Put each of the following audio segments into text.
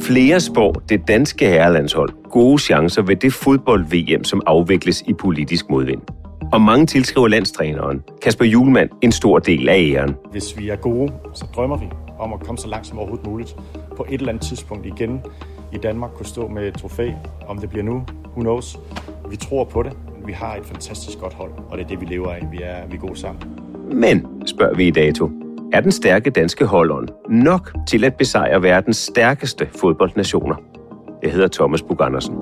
Flere spår det danske herrelandshold gode chancer ved det fodbold-VM, som afvikles i politisk modvind. Og mange tilskriver landstræneren Kasper Julemand en stor del af æren. Hvis vi er gode, så drømmer vi om at komme så langt som overhovedet muligt. På et eller andet tidspunkt igen i Danmark kunne stå med et trofæ. Om det bliver nu, who knows. Vi tror på det. Vi har et fantastisk godt hold, og det er det, vi lever af. Vi er, vi er gode sammen. Men, spørger vi i dato, er den stærke danske holdånd nok til at besejre verdens stærkeste fodboldnationer? Jeg hedder Thomas Bug Andersen.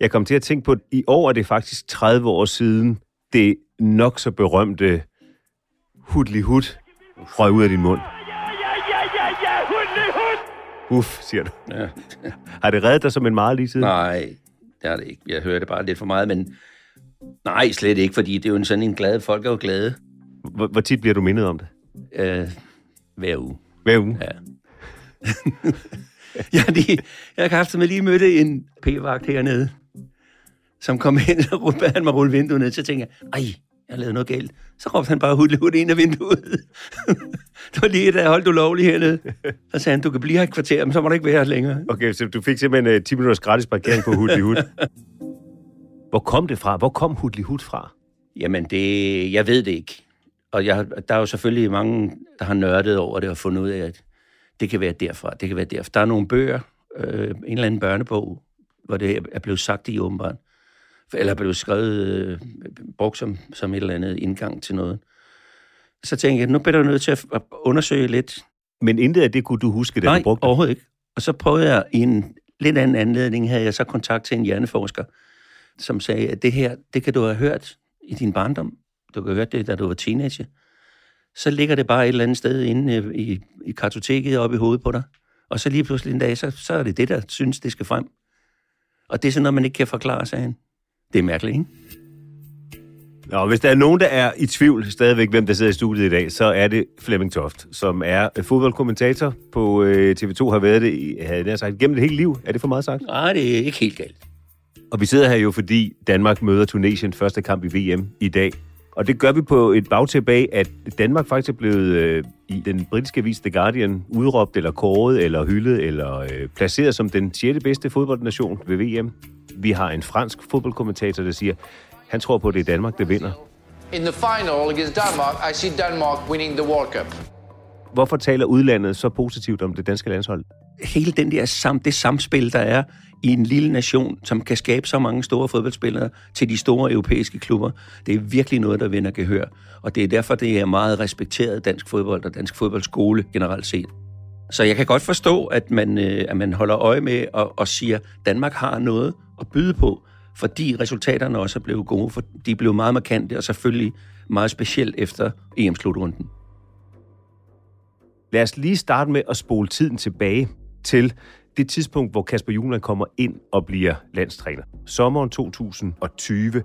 Jeg kom til at tænke på, at i år er det faktisk 30 år siden, det nok så berømte hudli hud røg ud af din mund. Uff, siger du. Ja. Har det reddet dig som en meget lige siden? Nej, det er det ikke. Jeg hører det bare lidt for meget, men nej, slet ikke, fordi det er jo en sådan en glad, folk er jo glade Hvor, hvor tit bliver du mindet om det? øh, hver uge. Hver uge? Ja. ja, de, jeg har haft med lige mødte en p-vagt hernede, som kom hen og råbte, han mig rulle vinduet ned. Så tænkte jeg, ej, jeg lavede noget galt. Så råbte han bare hudle hud ind af vinduet. det var lige, da jeg holdt ulovligt hernede. Så sagde han, du kan blive her et kvarter, men så må du ikke være her længere. Okay, så du fik simpelthen uh, 10 minutters gratis parkering på Hudli Hud. Hvor kom det fra? Hvor kom Hudli Hud fra? Jamen, det, jeg ved det ikke. Og jeg, der er jo selvfølgelig mange, der har nørdet over det og fundet ud af, at det kan være derfra, det kan være derfra. Der er nogle bøger, øh, en eller anden børnebog, hvor det er blevet sagt i åbenbart, eller er blevet skrevet, øh, brugt som, som et eller andet indgang til noget. Så tænkte jeg, nu bliver du nødt til at undersøge lidt. Men intet af det kunne du huske, da Nej, du brugte det? overhovedet ikke. Og så prøvede jeg i en lidt anden anledning, havde jeg så kontakt til en hjerneforsker, som sagde, at det her, det kan du have hørt i din barndom. Du kan have hørt det, da du var teenager. Så ligger det bare et eller andet sted inde øh, i, i kartoteket oppe i hovedet på dig. Og så lige pludselig en dag, så, så er det det, der synes, det skal frem. Og det er sådan noget, man ikke kan forklare, sagde han. Det er mærkeligt, ikke? Nå, hvis der er nogen, der er i tvivl stadigvæk, hvem der sidder i studiet i dag, så er det Flemming Toft, som er øh, fodboldkommentator på øh, TV2, har været det, i- havde jeg sagt, gennem det hele liv. Er det for meget sagt? Nej, det er ikke helt galt. Og vi sidder her jo, fordi Danmark møder Tunesien første kamp i VM i dag. Og det gør vi på et bagtæppe af, at Danmark faktisk er blevet øh, i den britiske avis The Guardian udråbt, eller kåret, eller hyldet, eller øh, placeret som den 6. bedste fodboldnation ved VM. Vi har en fransk fodboldkommentator, der siger, han tror på, at det er Danmark, der vinder. In the final against Denmark, I see Denmark winning the World Cup. Hvorfor taler udlandet så positivt om det danske landshold? hele den der sam, det samspil, der er i en lille nation, som kan skabe så mange store fodboldspillere til de store europæiske klubber, det er virkelig noget, der vinder gehør. Og det er derfor, det er meget respekteret dansk fodbold og dansk fodboldskole generelt set. Så jeg kan godt forstå, at man, øh, at man holder øje med og, og siger, at Danmark har noget at byde på, fordi resultaterne også er blevet gode, for de er blevet meget markante, og selvfølgelig meget specielt efter EM-slutrunden. Lad os lige starte med at spole tiden tilbage til det tidspunkt, hvor Kasper Juhlmann kommer ind og bliver landstræner. Sommeren 2020.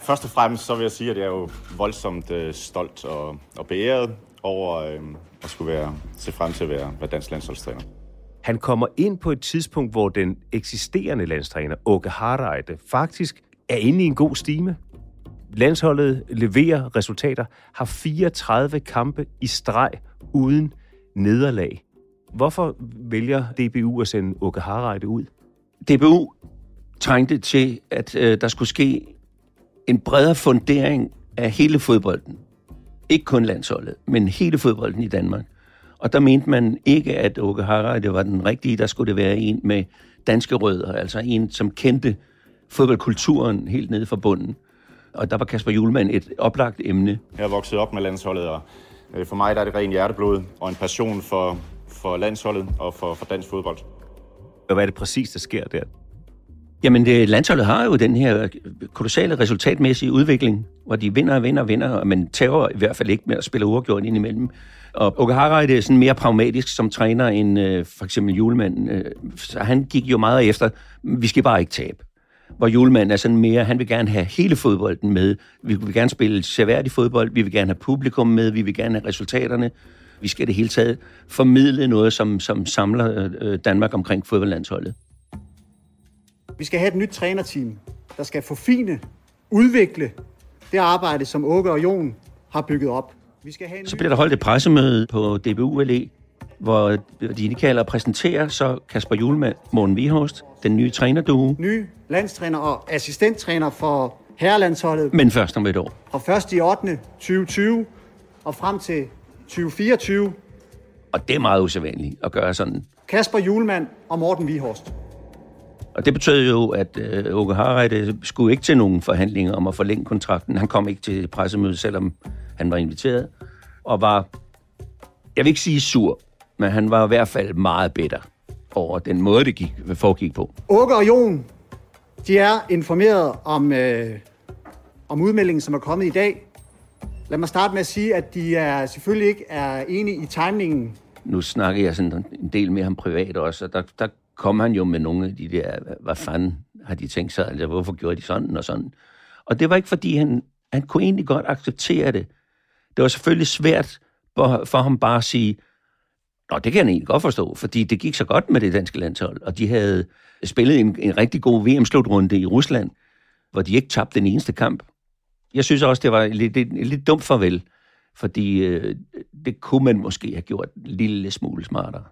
Først og fremmest så vil jeg sige, at jeg er jo voldsomt øh, stolt og, og beæret over øh, at skulle være, se frem til at være, være dansk landsholdstræner. Han kommer ind på et tidspunkt, hvor den eksisterende landstræner, Åke Harreide, faktisk er inde i en god stime. Landsholdet leverer resultater, har 34 kampe i streg uden nederlag. Hvorfor vælger DBU at sende Åke Harreide ud? DBU trængte til, at øh, der skulle ske en bredere fundering af hele fodbolden. Ikke kun landsholdet, men hele fodbolden i Danmark. Og der mente man ikke, at Åke Harreide var den rigtige. Der skulle det være en med danske rødder, altså en, som kendte fodboldkulturen helt nede fra bunden. Og der var Kasper Julemand et oplagt emne. Jeg er vokset op med landsholdet, og øh, for mig der er det ren hjerteblod og en passion for, for landsholdet og for, for dansk fodbold. Og hvad er det præcis, der sker der? Jamen, det, landsholdet har jo den her kolossale resultatmæssige udvikling, hvor de vinder og vinder og vinder, men tager i hvert fald ikke med at spille uafgjort ind imellem. Og Okahara Harreide er sådan mere pragmatisk som træner end øh, for eksempel julemanden. Øh, så han gik jo meget efter, vi skal bare ikke tabe. Hvor julemanden er sådan mere, han vil gerne have hele fodbolden med. Vi vil gerne spille seværdig fodbold, vi vil gerne have publikum med, vi vil gerne have resultaterne. Vi skal det hele taget formidle noget, som, som samler øh, øh Danmark omkring fodboldlandsholdet. Vi skal have et nyt trænerteam, der skal forfine, udvikle det arbejde, som Åke og Jon har bygget op. Vi skal have en Så bliver der holdt et pressemøde på DBU LE, hvor de indkalder og præsenterer så Kasper Julemand, Morten Vihorst, den nye trænerduo, ny landstræner og assistenttræner for herrelandsholdet men først om et år. fra 1. i 8. 2020 og frem til 2024. Og det er meget usædvanligt at gøre sådan. Kasper Julemand og Morten Vihorst. Og det betød jo, at øh, Åke Harreide skulle ikke til nogen forhandlinger om at forlænge kontrakten. Han kom ikke til pressemødet, selvom han var inviteret. Og var, jeg vil ikke sige sur, men han var i hvert fald meget bitter over den måde, det gik, foregik på. Åke og Jon, de er informeret om, øh, om udmeldingen, som er kommet i dag. Lad mig starte med at sige, at de er selvfølgelig ikke er enige i timingen. nu snakker jeg sådan en del med ham privat også, og der, der kom han jo med nogle af de der, hvad fanden har de tænkt sig, altså hvorfor gjorde de sådan og sådan. Og det var ikke fordi, han, han kunne egentlig godt acceptere det. Det var selvfølgelig svært for, for ham bare at sige, Nå, det kan jeg egentlig godt forstå, fordi det gik så godt med det danske landshold, og de havde spillet en, en rigtig god VM-slutrunde i Rusland, hvor de ikke tabte den eneste kamp. Jeg synes også, det var et lidt, et, et lidt dumt farvel, fordi øh, det kunne man måske have gjort en lille smule smartere.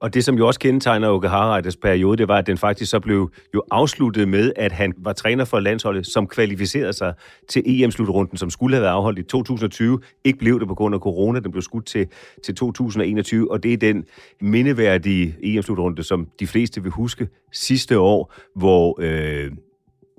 Og det, som jo også kendetegner Åke Harreides periode, det var, at den faktisk så blev jo afsluttet med, at han var træner for landsholdet, som kvalificerede sig til EM-slutrunden, som skulle have været afholdt i 2020. Ikke blev det på grund af corona, den blev skudt til, til 2021, og det er den mindeværdige EM-slutrunde, som de fleste vil huske sidste år, hvor øh,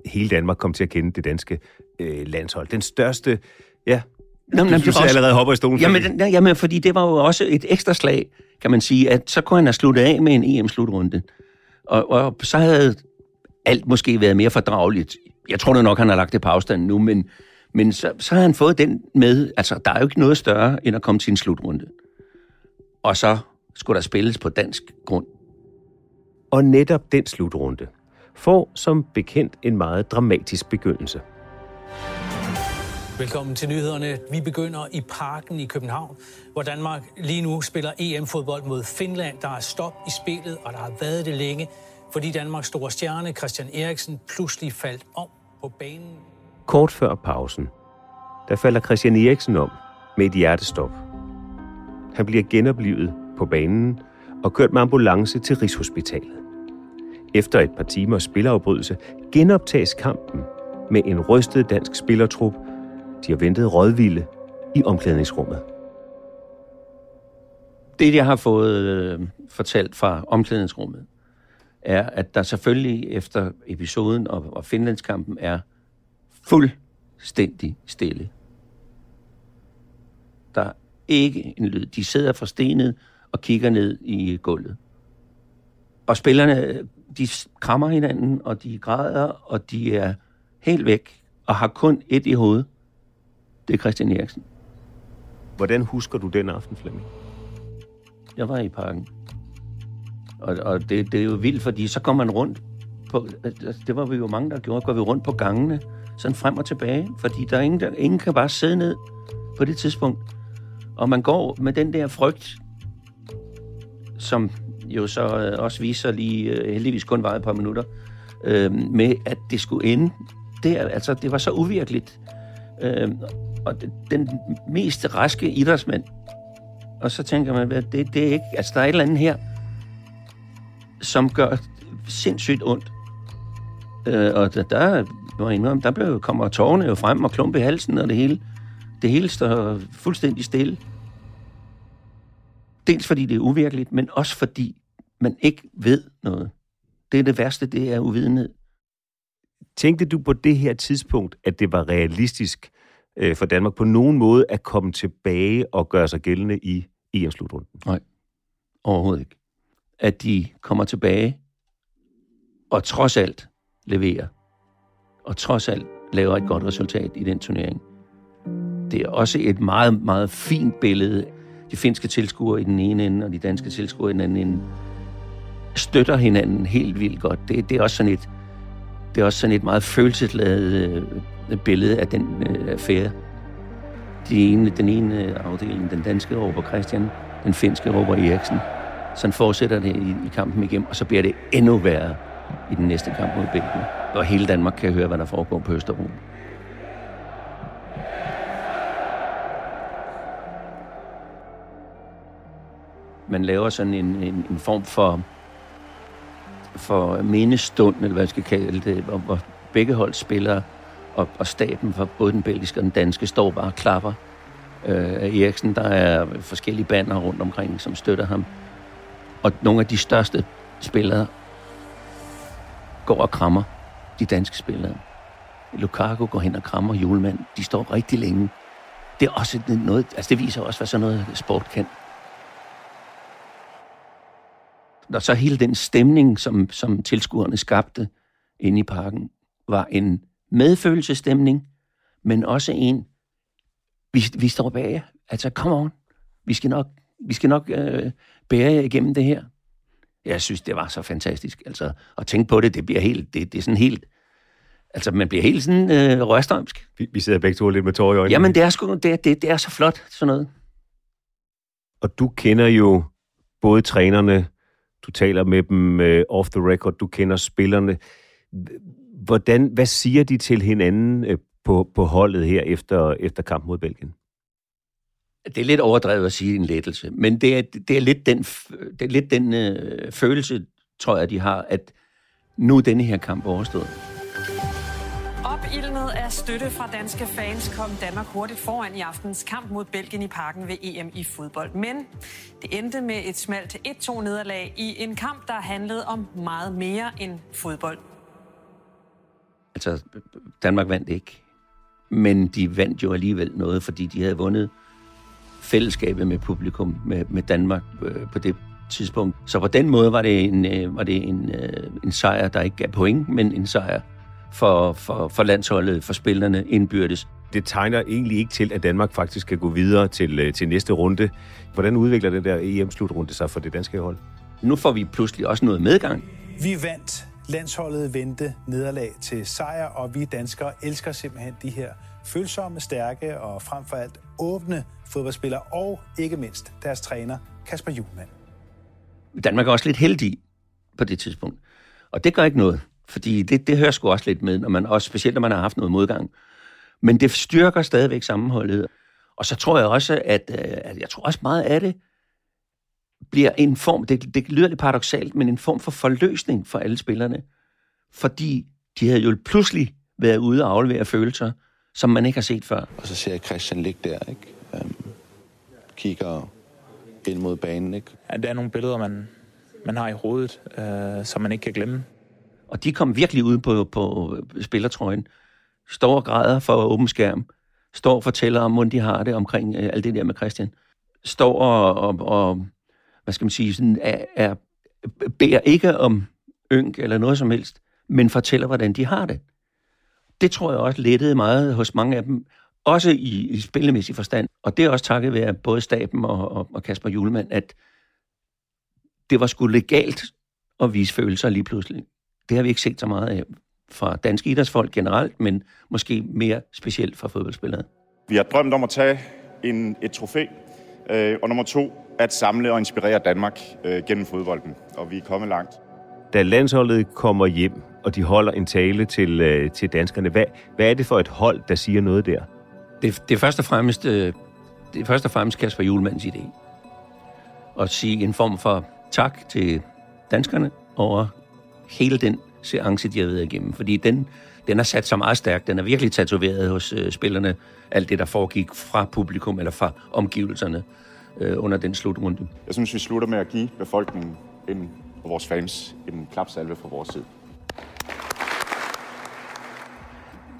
hele Danmark kom til at kende det danske øh, landshold. Den største, ja, Nå, men du synes, jeg også- allerede hopper i stolen. Jamen, den- jamen, fordi det var jo også et ekstra slag, kan man sige, at så kunne han have sluttet af med en EM-slutrunde. Og, og så havde alt måske været mere fordrageligt. Jeg tror da nok, han har lagt det på afstand nu, men, men så, så har han fået den med. Altså, der er jo ikke noget større, end at komme til en slutrunde. Og så skulle der spilles på dansk grund. Og netop den slutrunde får som bekendt en meget dramatisk begyndelse. Velkommen til nyhederne. Vi begynder i parken i København, hvor Danmark lige nu spiller EM-fodbold mod Finland. Der er stop i spillet, og der har været det længe, fordi Danmarks store stjerne Christian Eriksen pludselig faldt om på banen. Kort før pausen, der falder Christian Eriksen om med et hjertestop. Han bliver genoplevet på banen og kørt med ambulance til Rigshospitalet. Efter et par timers spilafbrydelse genoptages kampen med en rystet dansk spillertrup. De har ventet rådvilde i omklædningsrummet. Det, jeg har fået øh, fortalt fra omklædningsrummet, er, at der selvfølgelig efter episoden og, og Finlandskampen er fuldstændig stille. Der er ikke en lyd. De sidder fra stenet og kigger ned i gulvet. Og spillerne, de krammer hinanden, og de græder, og de er helt væk, og har kun et i hovedet. Det er Christian Eriksen. Hvordan husker du den aften, Flemming? Jeg var i parken. Og, og det, det er jo vildt, fordi så går man rundt på... altså, Det var vi jo mange, der gjorde. Går vi rundt på gangene, sådan frem og tilbage. Fordi der er ingen, der, ingen kan bare sidde ned på det tidspunkt. Og man går med den der frygt, som jo så øh, også viser lige, øh, heldigvis kun var et par minutter, øh, med at det skulle ende Det, er, altså, det var så uvirkeligt. Øh, og den mest raske idrætsmand. Og så tænker man, at det, det er ikke... Altså, der er et eller andet her, som gør sindssygt ondt. Øh, og der, der, der blev, kommer tårerne jo frem og klumpe i halsen, og det hele, det hele står fuldstændig stille. Dels fordi det er uvirkeligt, men også fordi man ikke ved noget. Det er det værste, det er uvidenhed. Tænkte du på det her tidspunkt, at det var realistisk øh, for Danmark på nogen måde at komme tilbage og gøre sig gældende i EM-slutrunden? Nej, overhovedet ikke. At de kommer tilbage og trods alt leverer, og trods alt laver et godt resultat i den turnering. Det er også et meget, meget fint billede. De finske tilskuere i den ene ende, og de danske tilskuere i den anden ende, støtter hinanden helt vildt godt. Det, det er også sådan et, det er også sådan et meget følelsesladet øh, billede af den øh, affære. De ene, den ene øh, afdeling, den danske råber Christian, den finske råber Eriksen. Sådan fortsætter det i, i kampen igennem, og så bliver det endnu værre i den næste kamp mod Belgien. Og hele Danmark kan høre, hvad der foregår på Østerbro. Man laver sådan en, en, en form for for mindestund, eller hvad man skal kalde det, hvor, hvor begge hold spiller, og, og staben for både den belgiske og den danske står bare og klapper. Øh, Eriksen, der er forskellige bander rundt omkring, som støtter ham. Og nogle af de største spillere går og krammer de danske spillere. Lukaku går hen og krammer julemand. De står rigtig længe. Det er også noget, altså det viser også, hvad sådan noget sport kan. Og så hele den stemning, som, som tilskuerne skabte inde i parken, var en medfølelsestemning, men også en, vi, vi står bag Altså, come on. Vi skal nok, vi skal nok øh, bære jer igennem det her. Jeg synes, det var så fantastisk. Altså, at tænke på det, det bliver helt, det, det er sådan helt, altså man bliver helt sådan øh, rørstrømsk. Vi, vi sidder begge to lidt med tårer i øjnene. Jamen, det er, sgu, det, det, det er så flot, sådan noget. Og du kender jo både trænerne, du taler med dem øh, off the record, du kender spillerne. Hvordan, hvad siger de til hinanden øh, på, på holdet her efter, efter kampen mod Belgien? Det er lidt overdrevet at sige en lettelse, men det er, det er lidt den, det er lidt den øh, følelse, tror jeg, de har, at nu er denne her kamp overstået. Opildnet af støtte fra danske fans kom Danmark hurtigt foran i aftens kamp mod Belgien i parken ved EM i fodbold. Men det endte med et smalt 1-2 nederlag i en kamp, der handlede om meget mere end fodbold. Altså, Danmark vandt ikke. Men de vandt jo alligevel noget, fordi de havde vundet fællesskabet med publikum, med, med Danmark øh, på det tidspunkt. Så på den måde var det en, øh, var det en, øh, en sejr, der ikke gav point, men en sejr, for, for, for landsholdet, for spillerne indbyrdes. Det tegner egentlig ikke til, at Danmark faktisk kan gå videre til, øh, til næste runde. Hvordan udvikler den der EM-slutrunde sig for det danske hold? Nu får vi pludselig også noget medgang. Vi vandt. Landsholdet vendte nederlag til sejr, og vi danskere elsker simpelthen de her følsomme, stærke og frem for alt åbne fodboldspillere, og ikke mindst deres træner, Kasper Juhlmann. Danmark er også lidt heldig på det tidspunkt. Og det gør ikke noget. Fordi det, det hører sgu også lidt med, når man, også specielt når man har haft noget modgang. Men det styrker stadigvæk sammenholdet. Og så tror jeg også, at, øh, at jeg tror også meget af det bliver en form, det, det lyder lidt paradoxalt, men en form for forløsning for alle spillerne. Fordi de havde jo pludselig været ude og aflevere følelser, som man ikke har set før. Og så ser jeg Christian ligge der, ikke? Um, kigger ind mod banen, ikke? Ja, der er nogle billeder, man, man har i hovedet, øh, som man ikke kan glemme. Og de kom virkelig ud på, på spillertrøjen. Står og græder for åben skærm. Står og fortæller om, hvordan de har det omkring øh, alt det der med Christian. Står og, og, og hvad skal man sige, sådan er, er, beder ikke om ynk eller noget som helst, men fortæller, hvordan de har det. Det tror jeg også lettede meget hos mange af dem, også i, i spillemæssig forstand. Og det er også takket være både staben og, og, og Kasper Julemand, at det var sgu legalt at vise følelser lige pludselig. Det har vi ikke set så meget af fra danske idrætsfolk generelt, men måske mere specielt fra fodboldspillere. Vi har drømt om at tage en, et trofæ, øh, og nummer to, at samle og inspirere Danmark øh, gennem fodbolden, og vi er kommet langt. Da landsholdet kommer hjem og de holder en tale til, øh, til danskerne. Hvad, hvad er det for et hold, der siger noget der? Det, det er først og fremmest, øh, det er først og fremmest Kasper Julemands idé. At sige en form for tak til danskerne over hele den seance, de har været igennem. Fordi den, den har sat sig meget stærkt. Den er virkelig tatoveret hos øh, spillerne. Alt det, der foregik fra publikum eller fra omgivelserne øh, under den slutrunde. Jeg synes, vi slutter med at give befolkningen en, og vores fans en klapsalve fra vores side.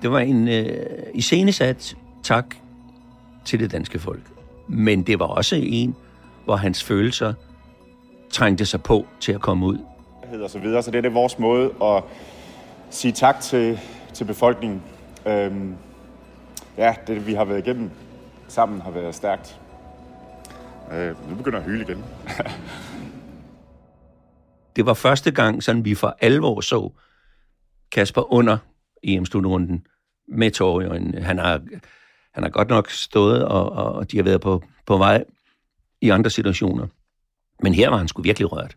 Det var en øh, iscenesat tak til det danske folk. Men det var også en, hvor hans følelser trængte sig på til at komme ud. Og så videre. Så det er det vores måde at sige tak til, til befolkningen. Øhm, ja, det vi har været igennem sammen har været stærkt. Øh, nu begynder jeg at hyle igen. det var første gang, sådan vi for alvor så Kasper under EM-slutrunden med tårer i øjnene. Han har, han har godt nok stået, og, og de har været på, på vej i andre situationer. Men her var han sgu virkelig rørt.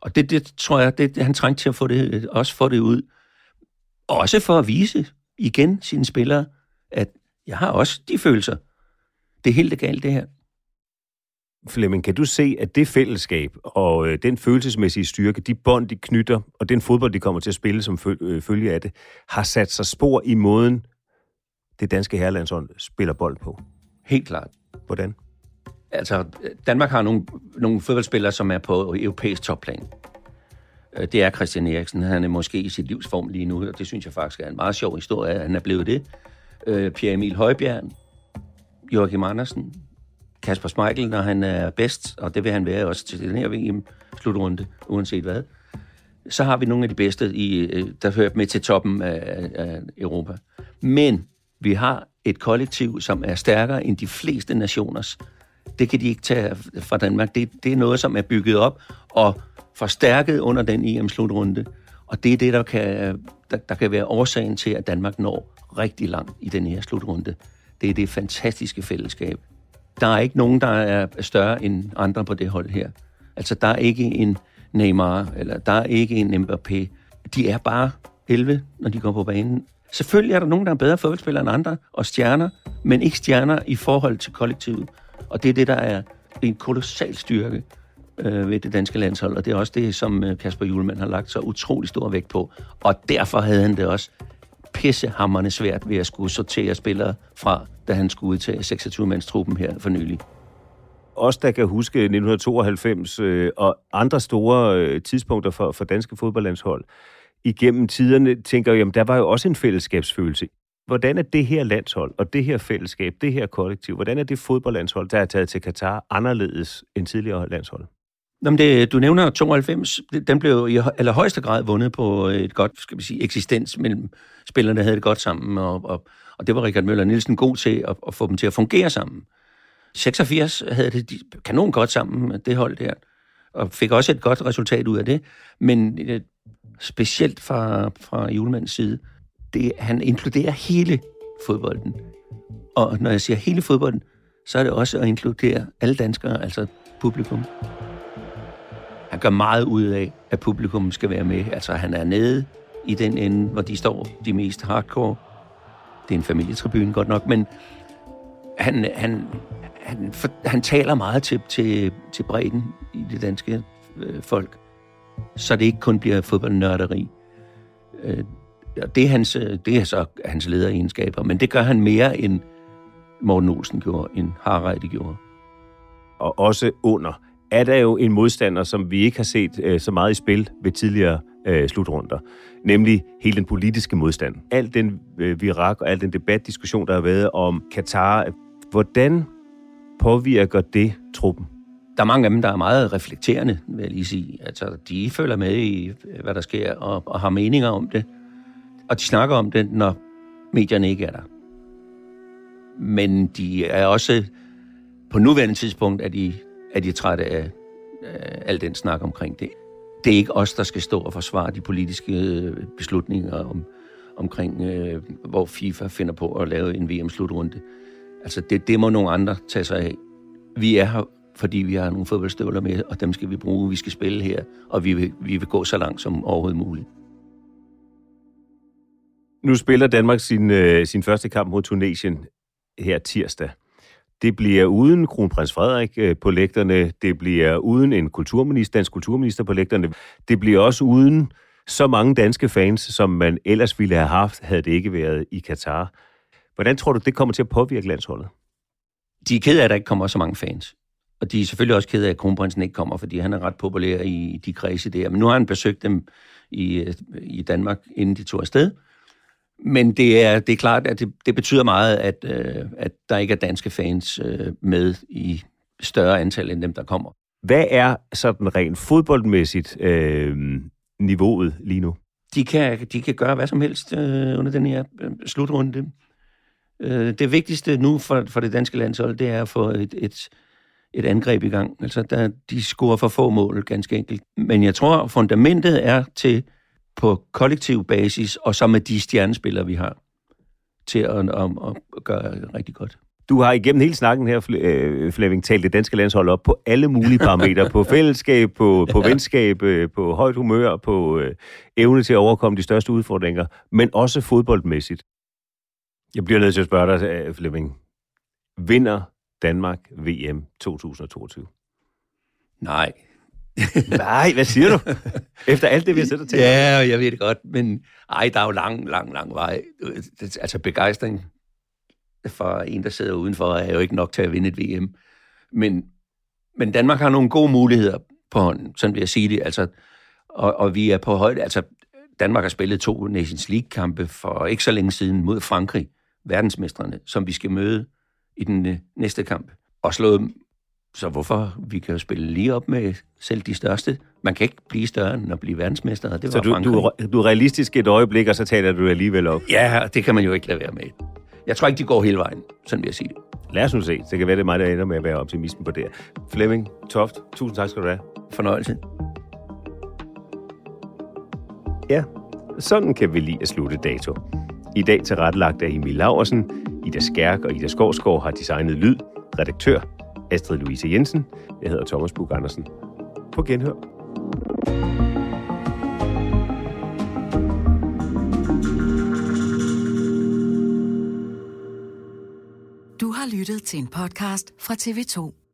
Og det, det tror jeg, det, han trængte til at få det, også få det ud. Også for at vise igen sine spillere, at jeg har også de følelser. Det er helt galt, det her. Flemming, kan du se, at det fællesskab og øh, den følelsesmæssige styrke, de bånd, de knytter, og den fodbold, de kommer til at spille som øh, følge af det, har sat sig spor i måden, det danske herrelandshold spiller bold på? Helt klart. Hvordan? Altså, Danmark har nogle, nogle fodboldspillere, som er på europæisk topplan. Øh, det er Christian Eriksen. Han er måske i sit livsform lige nu, og det synes jeg faktisk er en meget sjov historie, at han er blevet det. Øh, Pierre Emil Højbjerg, Joachim Andersen, Kasper Schmeichel, når han er bedst, og det vil han være også til den her VM-slutrunde, uanset hvad. Så har vi nogle af de bedste, i, øh, der hører med til toppen af, af Europa. Men vi har et kollektiv, som er stærkere end de fleste nationers. Det kan de ikke tage fra Danmark. Det, det er noget, som er bygget op og forstærket under den EM-slutrunde. Og det er det, der kan, der, der kan være årsagen til, at Danmark når rigtig langt i den her slutrunde. Det er det fantastiske fællesskab, der er ikke nogen, der er større end andre på det hold her. Altså, der er ikke en Neymar, eller der er ikke en Mbappé. De er bare 11, når de går på banen. Selvfølgelig er der nogen, der er bedre fodboldspillere end andre, og stjerner, men ikke stjerner i forhold til kollektivet. Og det er det, der er en kolossal styrke øh, ved det danske landshold, og det er også det, som øh, Kasper Julemand har lagt så utrolig stor vægt på. Og derfor havde han det også pissehammerne svært ved at skulle sortere spillere fra, da han skulle udtage 26-mandstruppen her for nylig. Os, der kan huske 1992 øh, og andre store øh, tidspunkter for, for danske fodboldlandshold, igennem tiderne tænker jeg, jamen der var jo også en fællesskabsfølelse. Hvordan er det her landshold og det her fællesskab, det her kollektiv, hvordan er det fodboldlandshold, der er taget til Katar anderledes end tidligere landshold? Jamen det, du nævner 92, den blev i allerhøjeste grad vundet på et godt skal vi sige, eksistens mellem spillerne, der havde det godt sammen, og, og, og det var Richard Møller Nielsen god til at, at få dem til at fungere sammen. 86 havde det de, kanon godt sammen, det hold der, og fik også et godt resultat ud af det, men øh, specielt fra, fra julemandens side, det, han inkluderer hele fodbolden. Og når jeg siger hele fodbolden, så er det også at inkludere alle danskere, altså publikum. Han gør meget ud af, at publikum skal være med. Altså, han er nede i den ende, hvor de står de mest hardcore. Det er en familietribune godt nok, men han, han, han, for, han taler meget til, til, til bredden i det danske øh, folk, så det ikke kun bliver fodboldnørderi. Øh, det, er hans, det er så hans lederegenskaber, men det gør han mere end Morten Olsen gjorde, end Harreide gjorde. Og også under er der jo en modstander, som vi ikke har set øh, så meget i spil ved tidligere øh, slutrunder, nemlig hele den politiske modstand. Al den øh, virak og al den debatdiskussion, der har været om Katar, hvordan påvirker det truppen? Der er mange af dem, der er meget reflekterende, vil jeg lige sige. Altså, de følger med i, hvad der sker, og, og har meninger om det. Og de snakker om det, når medierne ikke er der. Men de er også, på nuværende tidspunkt, er de er de trætte af af al den snak omkring det. Det er ikke os, der skal stå og forsvare de politiske øh, beslutninger om, omkring, øh, hvor FIFA finder på at lave en VM-slutrunde. Altså, det, det må nogle andre tage sig af. Vi er her, fordi vi har nogle fodboldstøvler med, og dem skal vi bruge. Vi skal spille her, og vi vil, vi vil gå så langt som overhovedet muligt. Nu spiller Danmark sin, øh, sin første kamp mod Tunesien her tirsdag. Det bliver uden kronprins Frederik øh, på lægterne. Det bliver uden en kulturminister, dansk kulturminister på lægterne. Det bliver også uden så mange danske fans, som man ellers ville have haft, havde det ikke været i Katar. Hvordan tror du, det kommer til at påvirke landsholdet? De er ked af, at der ikke kommer så mange fans. Og de er selvfølgelig også ked af, at kronprinsen ikke kommer, fordi han er ret populær i de kredse der. Men nu har han besøgt dem i, øh, i Danmark, inden de tog afsted. Men det er, det er klart, at det, det betyder meget, at, øh, at der ikke er danske fans øh, med i større antal end dem, der kommer. Hvad er sådan rent fodboldmæssigt øh, niveauet lige nu? De kan, de kan gøre hvad som helst øh, under den her øh, slutrunde. Øh, det vigtigste nu for, for det danske landshold, det er at få et, et, et angreb i gang. Altså, der, de scorer for få mål, ganske enkelt. Men jeg tror, fundamentet er til på kollektiv basis, og så med de stjernespillere, vi har, til at, at, at gøre rigtig godt. Du har igennem hele snakken her, øh, Flemming, talt det danske landshold op på alle mulige parametre. på fællesskab, på, på ja. venskab, øh, på højt humør, på øh, evne til at overkomme de største udfordringer, men også fodboldmæssigt. Jeg bliver nødt til at spørge dig, øh, Flemming. Vinder Danmark VM 2022? Nej. Nej, hvad siger du? Efter alt det, vi har set til. Ja, jeg ved det godt, men ej, der er jo lang, lang, lang vej. Altså begejstring for en, der sidder udenfor, er jo ikke nok til at vinde et VM. Men, men Danmark har nogle gode muligheder på hånden, sådan vil jeg sige det. Altså, og, og vi er på højde. Altså, Danmark har spillet to Nations League-kampe for ikke så længe siden mod Frankrig, verdensmestrene, som vi skal møde i den øh, næste kamp. Og slået dem. Så hvorfor? Vi kan jo spille lige op med selv de største. Man kan ikke blive større end at blive verdensmester. Det var så du, du, du er realistisk et øjeblik, og så taler du alligevel op? Ja, det kan man jo ikke lade være med. Jeg tror ikke, de går hele vejen, sådan vil jeg sige det. Lad os nu se. Det kan være, det er mig, der ender med at være optimisten på det Flemming Toft, tusind tak skal du have. Fornøjelse. Ja, sådan kan vi lige at slutte dato. I dag tilrettelagt af Emil Laversen, Ida Skærk og Ida Skovsgaard har designet lyd, redaktør Astrid Louise Jensen. Jeg hedder Thomas Bug Andersen. På genhør. Du har lyttet til en podcast fra TV2.